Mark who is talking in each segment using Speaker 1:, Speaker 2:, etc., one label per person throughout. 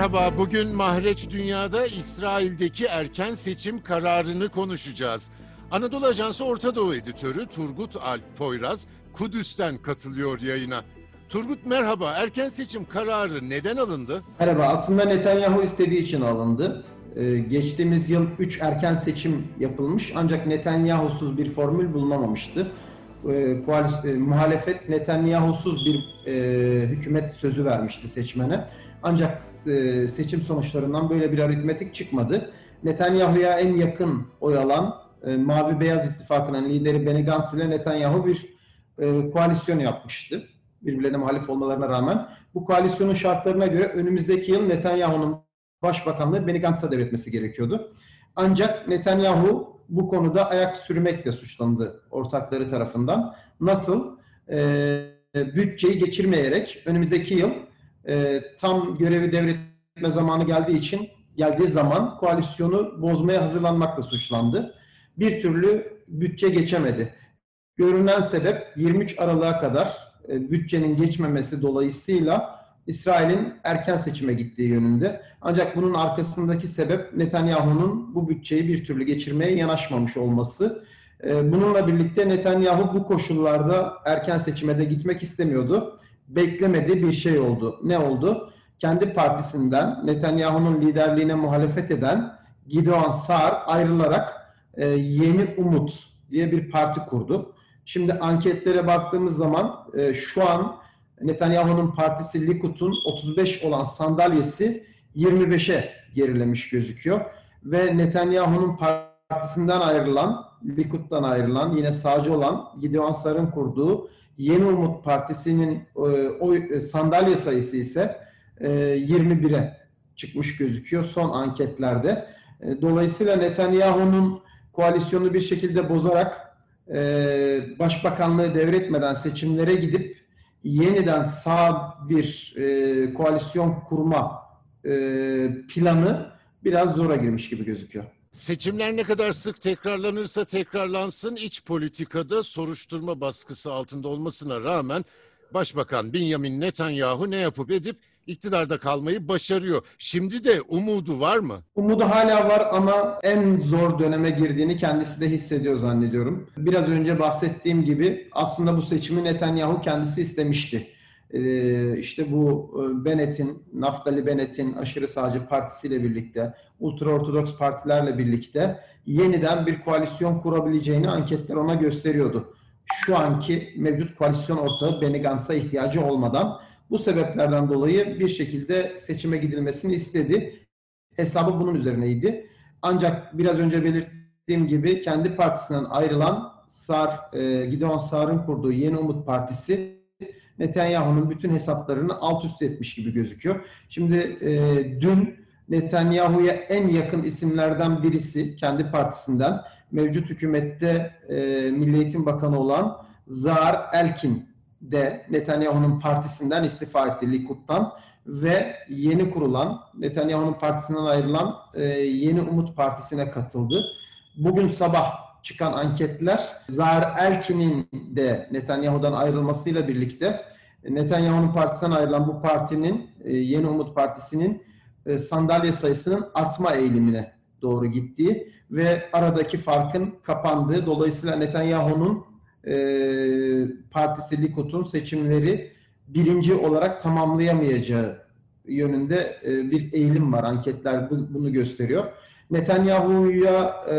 Speaker 1: Merhaba, bugün Mahreç Dünya'da İsrail'deki erken seçim kararını konuşacağız. Anadolu Ajansı Orta Doğu Editörü Turgut Alp Poyraz, Kudüs'ten katılıyor yayına. Turgut merhaba, erken seçim kararı neden alındı?
Speaker 2: Merhaba, aslında Netanyahu istediği için alındı. Ee, geçtiğimiz yıl 3 erken seçim yapılmış ancak Netanyahu'suz bir formül bulunamamıştı. Ee, koalis- e, muhalefet Netanyahu'suz bir e, hükümet sözü vermişti seçmene. Ancak e, seçim sonuçlarından böyle bir aritmetik çıkmadı. Netanyahu'ya en yakın oy alan e, Mavi Beyaz İttifakı'nın lideri Benny Gantz ile Netanyahu bir e, koalisyon yapmıştı. Birbirlerine muhalif olmalarına rağmen. Bu koalisyonun şartlarına göre önümüzdeki yıl Netanyahu'nun başbakanlığı Benny Gantz'a devretmesi gerekiyordu. Ancak Netanyahu bu konuda ayak sürmekle suçlandı ortakları tarafından. Nasıl? Ee, bütçeyi geçirmeyerek önümüzdeki yıl e, tam görevi devretme zamanı geldiği için geldiği zaman koalisyonu bozmaya hazırlanmakla suçlandı. Bir türlü bütçe geçemedi. Görünen sebep 23 Aralık'a kadar e, bütçenin geçmemesi dolayısıyla İsrail'in erken seçime gittiği yönünde. Ancak bunun arkasındaki sebep Netanyahu'nun bu bütçeyi bir türlü geçirmeye yanaşmamış olması. Ee, Bununla birlikte Netanyahu bu koşullarda erken seçime de gitmek istemiyordu. Beklemediği bir şey oldu. Ne oldu? Kendi partisinden Netanyahu'nun liderliğine muhalefet eden Gideon Saar ayrılarak e, Yeni Umut diye bir parti kurdu. Şimdi anketlere baktığımız zaman e, şu an Netanyahu'nun partisi Likud'un 35 olan sandalyesi 25'e gerilemiş gözüküyor. Ve Netanyahu'nun partisinden ayrılan, Likud'dan ayrılan, yine sağcı olan Gideon Sar'ın kurduğu Yeni Umut Partisi'nin e, oy, e, sandalye sayısı ise e, 21'e çıkmış gözüküyor son anketlerde. E, dolayısıyla Netanyahu'nun koalisyonu bir şekilde bozarak başbakanlığı devretmeden seçimlere gidip yeniden sağ bir e, koalisyon kurma e, planı biraz zora girmiş gibi gözüküyor.
Speaker 1: Seçimler ne kadar sık tekrarlanırsa tekrarlansın iç politikada soruşturma baskısı altında olmasına rağmen Başbakan Benjamin Netanyahu ne yapıp edip iktidarda kalmayı başarıyor. Şimdi de umudu var mı?
Speaker 2: Umudu hala var ama en zor döneme girdiğini kendisi de hissediyor zannediyorum. Biraz önce bahsettiğim gibi aslında bu seçimi Netanyahu kendisi istemişti. Ee, işte bu e, Bennett'in, Naftali Bennett'in aşırı sağcı partisiyle birlikte, ultraortodoks partilerle birlikte yeniden bir koalisyon kurabileceğini anketler ona gösteriyordu. Şu anki mevcut koalisyon ortağı Benny Gantz'a ihtiyacı olmadan bu sebeplerden dolayı bir şekilde seçime gidilmesini istedi. Hesabı bunun üzerineydi. Ancak biraz önce belirttiğim gibi kendi partisinden ayrılan Sar, e, Gideon Sar'ın kurduğu Yeni Umut Partisi Netanyahu'nun bütün hesaplarını alt üst etmiş gibi gözüküyor. Şimdi e, dün Netanyahu'ya en yakın isimlerden birisi kendi partisinden mevcut hükümette e, Milli Eğitim Bakanı olan Zahar Elkin de Netanyahu'nun partisinden istifa etti Likud'dan ve yeni kurulan Netanyahu'nun partisinden ayrılan e, Yeni Umut Partisi'ne katıldı. Bugün sabah çıkan anketler Zahar Elkin'in de Netanyahu'dan ayrılmasıyla birlikte Netanyahu'nun partisinden ayrılan bu partinin e, Yeni Umut Partisi'nin e, sandalye sayısının artma eğilimine doğru gittiği ve aradaki farkın kapandığı dolayısıyla Netanyahu'nun partisi Likud'un seçimleri birinci olarak tamamlayamayacağı yönünde e, bir eğilim var. Anketler bu, bunu gösteriyor. Netanyahu'ya e,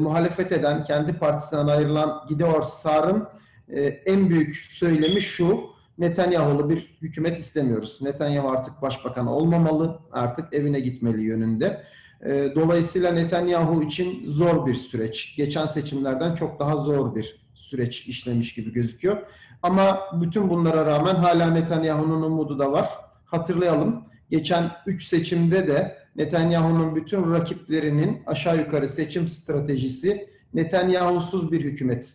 Speaker 2: muhalefet eden, kendi partisinden ayrılan Gideon Sar'ın e, en büyük söylemi şu, Netanyahu'lu bir hükümet istemiyoruz. Netanyahu artık başbakan olmamalı, artık evine gitmeli yönünde. E, dolayısıyla Netanyahu için zor bir süreç. Geçen seçimlerden çok daha zor bir süreç işlemiş gibi gözüküyor. Ama bütün bunlara rağmen hala Netanyahu'nun umudu da var. Hatırlayalım, geçen 3 seçimde de Netanyahu'nun bütün rakiplerinin aşağı yukarı seçim stratejisi Netanyahu'suz bir hükümet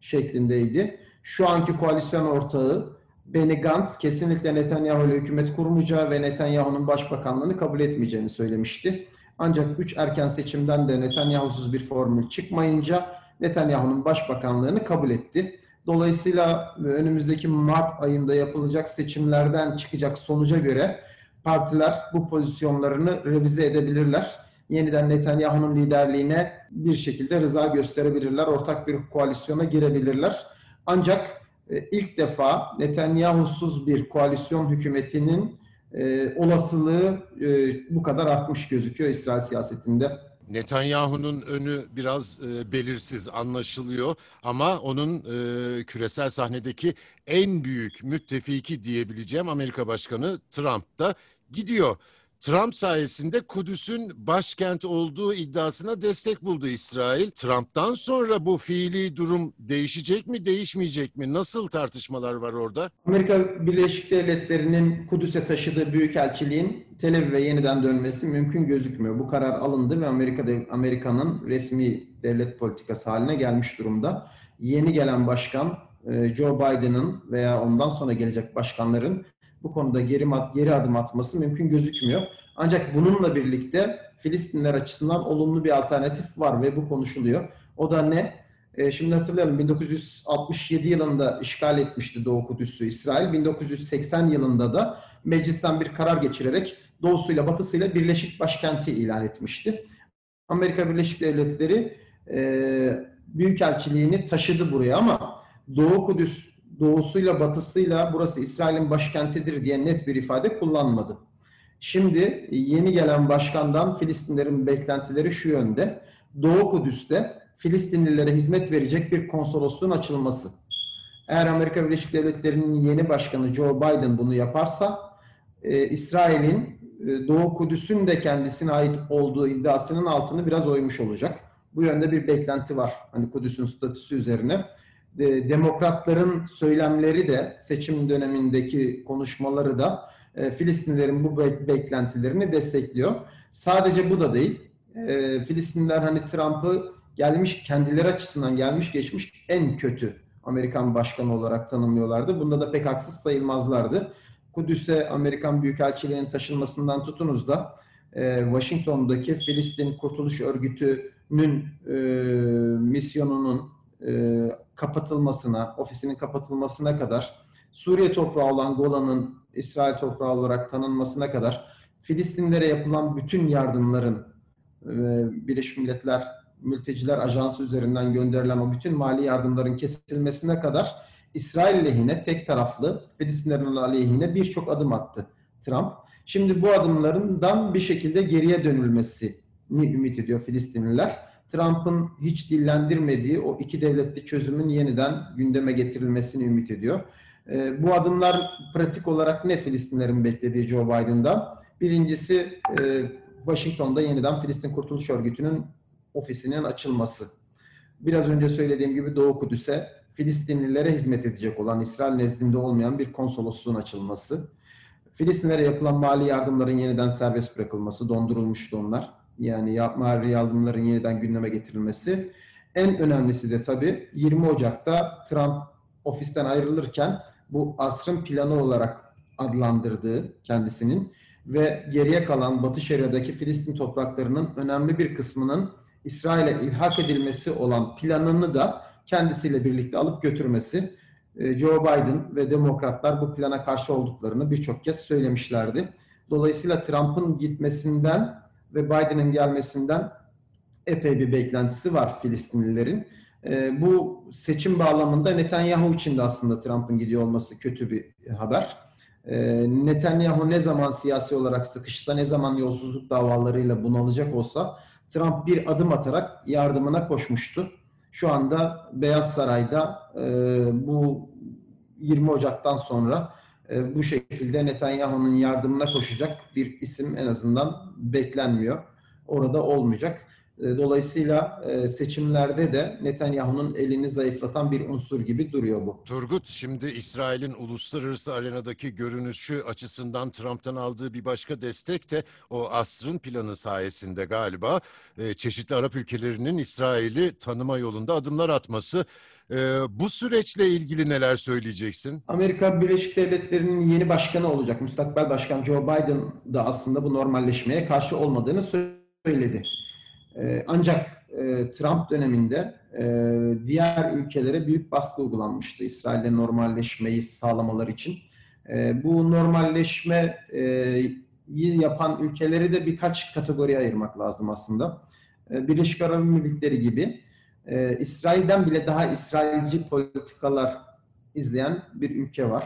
Speaker 2: şeklindeydi. Şu anki koalisyon ortağı Benny Gantz kesinlikle Netanyahu ile hükümet kurmayacağı ve Netanyahu'nun başbakanlığını kabul etmeyeceğini söylemişti. Ancak 3 erken seçimden de Netanyahu'suz bir formül çıkmayınca Netanyahu'nun başbakanlığını kabul etti. Dolayısıyla önümüzdeki Mart ayında yapılacak seçimlerden çıkacak sonuca göre partiler bu pozisyonlarını revize edebilirler. Yeniden Netanyahu'nun liderliğine bir şekilde rıza gösterebilirler. Ortak bir koalisyona girebilirler. Ancak e, ilk defa Netanyahu'suz bir koalisyon hükümetinin e, olasılığı e, bu kadar artmış gözüküyor İsrail siyasetinde.
Speaker 1: Netanyahu'nun önü biraz e, belirsiz anlaşılıyor ama onun e, küresel sahnedeki en büyük müttefiki diyebileceğim Amerika Başkanı Trump da gidiyor. Trump sayesinde Kudüs'ün başkent olduğu iddiasına destek buldu İsrail. Trump'tan sonra bu fiili durum değişecek mi, değişmeyecek mi? Nasıl tartışmalar var orada?
Speaker 2: Amerika Birleşik Devletleri'nin Kudüs'e taşıdığı büyükelçiliğin Tel Aviv'e yeniden dönmesi mümkün gözükmüyor. Bu karar alındı ve Amerika Amerika'nın resmi devlet politikası haline gelmiş durumda. Yeni gelen başkan e, Joe Biden'ın veya ondan sonra gelecek başkanların bu konuda geri, geri adım atması mümkün gözükmüyor. Ancak bununla birlikte Filistinler açısından olumlu bir alternatif var ve bu konuşuluyor. O da ne? E, şimdi hatırlayalım 1967 yılında işgal etmişti Doğu Kudüs'ü İsrail. 1980 yılında da meclisten bir karar geçirerek doğusuyla batısıyla birleşik başkenti ilan etmişti. Amerika Birleşik Devletleri e, büyükelçiliğini taşıdı buraya ama Doğu Kudüs doğusuyla batısıyla burası İsrail'in başkentidir diye net bir ifade kullanmadı. Şimdi yeni gelen başkandan Filistinlerin beklentileri şu yönde. Doğu Kudüs'te Filistinlilere hizmet verecek bir konsolosluğun açılması. Eğer Amerika Birleşik Devletleri'nin yeni başkanı Joe Biden bunu yaparsa e, İsrail'in e, Doğu Kudüs'ün de kendisine ait olduğu iddiasının altını biraz oymuş olacak. Bu yönde bir beklenti var. Hani Kudüs'ün statüsü üzerine demokratların söylemleri de seçim dönemindeki konuşmaları da e, Filistinlerin bu beklentilerini destekliyor. Sadece bu da değil. E, Filistinliler hani Trump'ı gelmiş kendileri açısından gelmiş geçmiş en kötü Amerikan başkanı olarak tanımlıyorlardı. Bunda da pek haksız sayılmazlardı. Kudüs'e Amerikan Büyükelçiliğinin taşınmasından tutunuz da e, Washington'daki Filistin Kurtuluş Örgütü'nün e, misyonunun e, kapatılmasına, ofisinin kapatılmasına kadar, Suriye toprağı olan Golan'ın İsrail toprağı olarak tanınmasına kadar Filistinlere yapılan bütün yardımların e, Birleşmiş Milletler Mülteciler Ajansı üzerinden gönderilen o bütün mali yardımların kesilmesine kadar İsrail lehine tek taraflı Filistinlerin aleyhine birçok adım attı Trump. Şimdi bu adımlarından bir şekilde geriye dönülmesini ümit ediyor Filistinliler. Trump'ın hiç dillendirmediği o iki devletli çözümün yeniden gündeme getirilmesini ümit ediyor. E, bu adımlar pratik olarak ne Filistinlerin beklediği Joe Biden'da? Birincisi e, Washington'da yeniden Filistin Kurtuluş Örgütü'nün ofisinin açılması. Biraz önce söylediğim gibi Doğu Kudüs'e Filistinlilere hizmet edecek olan İsrail nezdinde olmayan bir konsolosluğun açılması. Filistinlere yapılan mali yardımların yeniden serbest bırakılması, dondurulmuştu onlar yani mali yardımların yeniden gündeme getirilmesi. En önemlisi de tabii 20 Ocak'ta Trump ofisten ayrılırken bu asrın planı olarak adlandırdığı kendisinin ve geriye kalan Batı Şeria'daki Filistin topraklarının önemli bir kısmının İsrail'e ilhak edilmesi olan planını da kendisiyle birlikte alıp götürmesi. Ee, Joe Biden ve demokratlar bu plana karşı olduklarını birçok kez söylemişlerdi. Dolayısıyla Trump'ın gitmesinden ve Biden'ın gelmesinden epey bir beklentisi var Filistinlilerin. E, bu seçim bağlamında Netanyahu için de aslında Trump'ın gidiyor olması kötü bir haber. E, Netanyahu ne zaman siyasi olarak sıkışsa, ne zaman yolsuzluk davalarıyla bunalacak olsa Trump bir adım atarak yardımına koşmuştu. Şu anda Beyaz Saray'da e, bu 20 Ocak'tan sonra e, bu şekilde Netanyahu'nun yardımına koşacak bir isim en azından beklenmiyor. Orada olmayacak. E, dolayısıyla e, seçimlerde de Netanyahu'nun elini zayıflatan bir unsur gibi duruyor bu.
Speaker 1: Turgut, şimdi İsrail'in uluslararası arenadaki görünüşü açısından Trump'tan aldığı bir başka destek de o asrın planı sayesinde galiba çeşitli Arap ülkelerinin İsrail'i tanıma yolunda adımlar atması. Bu süreçle ilgili neler söyleyeceksin?
Speaker 2: Amerika Birleşik Devletleri'nin yeni başkanı olacak. Müstakbel Başkan Joe Biden da aslında bu normalleşmeye karşı olmadığını söyledi. Ee, ancak e, Trump döneminde e, diğer ülkelere büyük baskı uygulanmıştı İsrail'le normalleşmeyi sağlamalar için. E, bu normalleşme e, yapan ülkeleri de birkaç kategoriye ayırmak lazım aslında. E, Birleşik Arap Emirlikleri gibi e, İsrail'den bile daha İsrailci politikalar izleyen bir ülke var.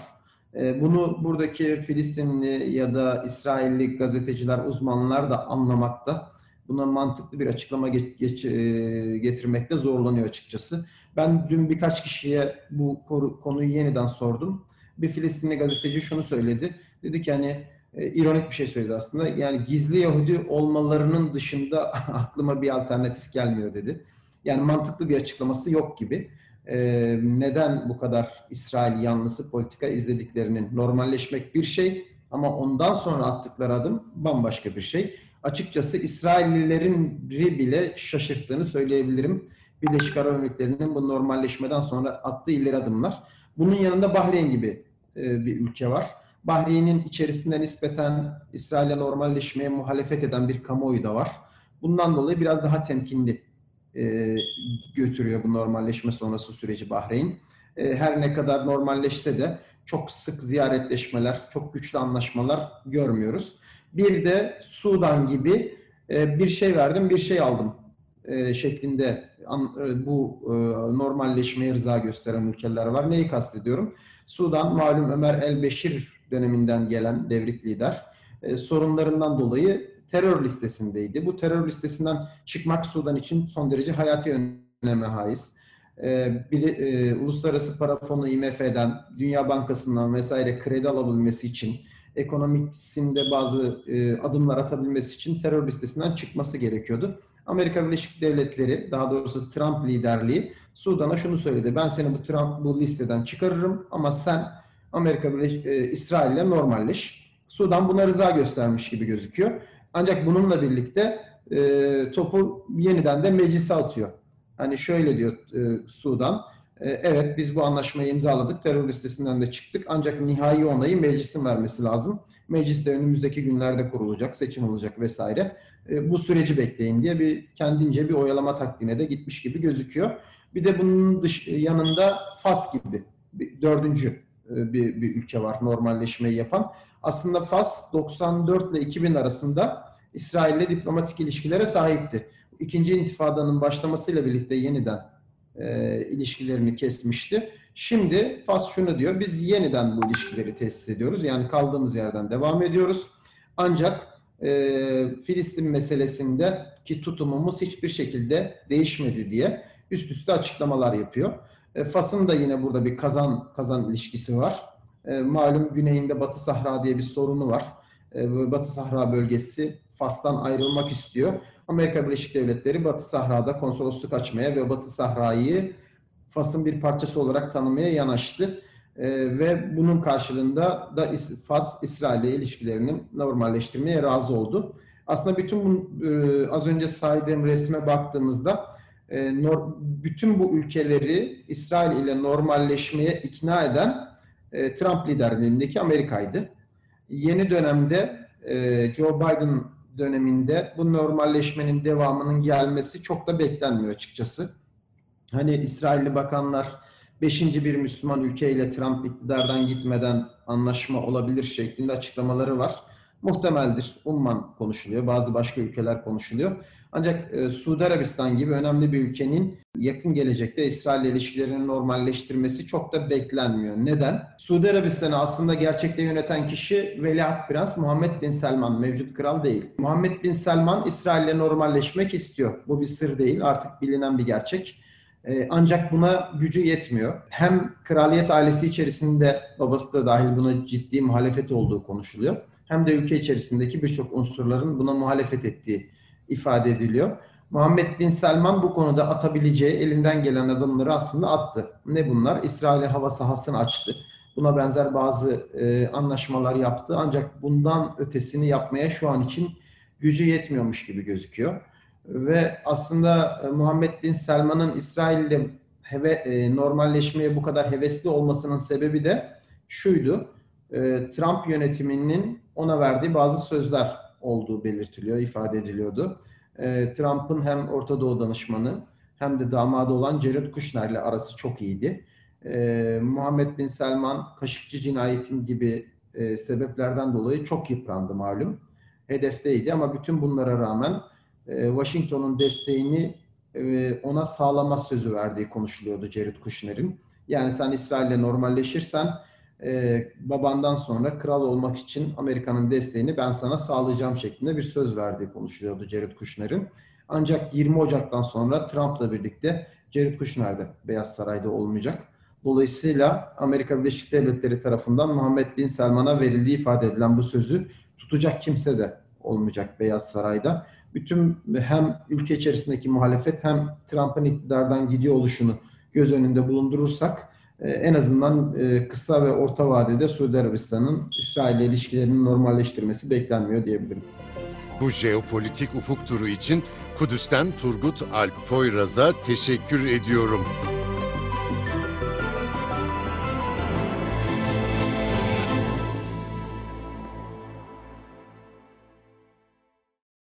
Speaker 2: E, bunu buradaki Filistinli ya da İsrailli gazeteciler, uzmanlar da anlamakta. Buna mantıklı bir açıklama geç, geç, e, getirmekte zorlanıyor açıkçası. Ben dün birkaç kişiye bu konuyu yeniden sordum. Bir Filistinli gazeteci şunu söyledi. Dedi ki hani e, ironik bir şey söyledi aslında. Yani gizli Yahudi olmalarının dışında aklıma bir alternatif gelmiyor dedi. Yani mantıklı bir açıklaması yok gibi. E, neden bu kadar İsrail yanlısı politika izlediklerinin normalleşmek bir şey ama ondan sonra attıkları adım bambaşka bir şey. Açıkçası İsraillilerin bile şaşırttığını söyleyebilirim. Birleşik Arap Emirlikleri'nin bu normalleşmeden sonra attığı ileri adımlar. Bunun yanında Bahreyn gibi e, bir ülke var. Bahreyn'in içerisinde nispeten İsrail'e normalleşmeye muhalefet eden bir kamuoyu da var. Bundan dolayı biraz daha temkinli e, götürüyor bu normalleşme sonrası süreci Bahreyn. E, her ne kadar normalleşse de çok sık ziyaretleşmeler, çok güçlü anlaşmalar görmüyoruz. Bir de Sudan gibi e, bir şey verdim, bir şey aldım e, şeklinde e, bu normalleşmeye rıza gösteren ülkeler var. Neyi kastediyorum? Sudan malum Ömer El-Beşir döneminden gelen devrik lider sorunlarından dolayı terör listesindeydi. Bu terör listesinden çıkmak Sudan için son derece hayati öneme haiz. E, bir, e, Uluslararası Para Fonu IMF'den, Dünya Bankası'ndan vesaire kredi alabilmesi için, ekonomisinde bazı e, adımlar atabilmesi için terör listesinden çıkması gerekiyordu. Amerika Birleşik Devletleri, daha doğrusu Trump liderliği Sudan'a şunu söyledi. Ben seni bu Trump bu listeden çıkarırım ama sen Amerika Birleşik e, İsrail'le normalleş. Sudan buna rıza göstermiş gibi gözüküyor. Ancak bununla birlikte e, topu yeniden de meclise atıyor. Hani şöyle diyor e, Sudan. E, evet biz bu anlaşmayı imzaladık. Terör listesinden de çıktık. Ancak nihai onayı meclisin vermesi lazım. Meclis de önümüzdeki günlerde kurulacak, seçim olacak vesaire. E, bu süreci bekleyin diye bir kendince bir oyalama taktiğine de gitmiş gibi gözüküyor. Bir de bunun dış, yanında Fas gibi bir, dördüncü e, bir, bir ülke var normalleşmeyi yapan. Aslında Fas 94 ile 2000 arasında İsrail ile diplomatik ilişkilere sahipti. İkinci intifadanın başlamasıyla birlikte yeniden e, ilişkilerini kesmişti. Şimdi Fas şunu diyor, biz yeniden bu ilişkileri tesis ediyoruz. Yani kaldığımız yerden devam ediyoruz. Ancak e, Filistin meselesinde ki tutumumuz hiçbir şekilde değişmedi diye üst üste açıklamalar yapıyor. E, Fas'ın da yine burada bir kazan kazan ilişkisi var. E, malum güneyinde Batı Sahra diye bir sorunu var. E, Batı Sahra bölgesi Fas'tan ayrılmak istiyor. Amerika Birleşik Devletleri Batı Sahra'da konsolosluk açmaya ve Batı Sahra'yı Fas'ın bir parçası olarak tanımaya yanaştı. E, ve bunun karşılığında da Fas İsrail ile ilişkilerini normalleştirmeye razı oldu. Aslında bütün bu e, az önce saydığım resme baktığımızda e, nor, bütün bu ülkeleri İsrail ile normalleşmeye ikna eden e, Trump liderliğindeki Amerika'ydı. Yeni dönemde e, Joe Biden döneminde bu normalleşmenin devamının gelmesi çok da beklenmiyor açıkçası. Hani İsrailli bakanlar beşinci bir Müslüman ülkeyle Trump iktidardan gitmeden anlaşma olabilir şeklinde açıklamaları var. Muhtemeldir. Umman konuşuluyor. Bazı başka ülkeler konuşuluyor. Ancak e, Suudi Arabistan gibi önemli bir ülkenin yakın gelecekte İsrail ile ilişkilerini normalleştirmesi çok da beklenmiyor. Neden? Suudi Arabistan'ı aslında gerçekte yöneten kişi Veliaht Prens Muhammed Bin Selman, mevcut kral değil. Muhammed Bin Selman İsrail ile normalleşmek istiyor. Bu bir sır değil, artık bilinen bir gerçek. E, ancak buna gücü yetmiyor. Hem kraliyet ailesi içerisinde babası da dahil buna ciddi muhalefet olduğu konuşuluyor. Hem de ülke içerisindeki birçok unsurların buna muhalefet ettiği ifade ediliyor. Muhammed Bin Selman bu konuda atabileceği elinden gelen adımları aslında attı. Ne bunlar? İsrail'e hava sahasını açtı. Buna benzer bazı e, anlaşmalar yaptı. Ancak bundan ötesini yapmaya şu an için gücü yetmiyormuş gibi gözüküyor. Ve aslında e, Muhammed Bin Selman'ın İsrail ile heve, e, normalleşmeye bu kadar hevesli olmasının sebebi de şuydu. E, Trump yönetiminin ona verdiği bazı sözler olduğu belirtiliyor, ifade ediliyordu. E, Trump'ın hem Orta Doğu danışmanı hem de damadı olan Jared Kushner ile arası çok iyiydi. E, Muhammed Bin Selman Kaşıkçı cinayetin gibi e, sebeplerden dolayı çok yıprandı malum. hedefteydi ama bütün bunlara rağmen e, Washington'un desteğini e, ona sağlama sözü verdiği konuşuluyordu Jared Kushner'in. Yani sen İsrail'le normalleşirsen e, babandan sonra kral olmak için Amerika'nın desteğini ben sana sağlayacağım şeklinde bir söz verdiği konuşuluyordu Jared Kushner'in. Ancak 20 Ocak'tan sonra Trump'la birlikte Jared Kushner de Beyaz Saray'da olmayacak. Dolayısıyla Amerika Birleşik Devletleri tarafından Muhammed Bin Selman'a verildiği ifade edilen bu sözü tutacak kimse de olmayacak Beyaz Saray'da. Bütün hem ülke içerisindeki muhalefet hem Trump'ın iktidardan gidiyor oluşunu göz önünde bulundurursak en azından e, kısa ve orta vadede Suudi Arabistan'ın İsrail ile ilişkilerini normalleştirmesi beklenmiyor diyebilirim.
Speaker 1: Bu jeopolitik ufuk turu için Kudüs'ten Turgut Alp Poyraz'a teşekkür ediyorum.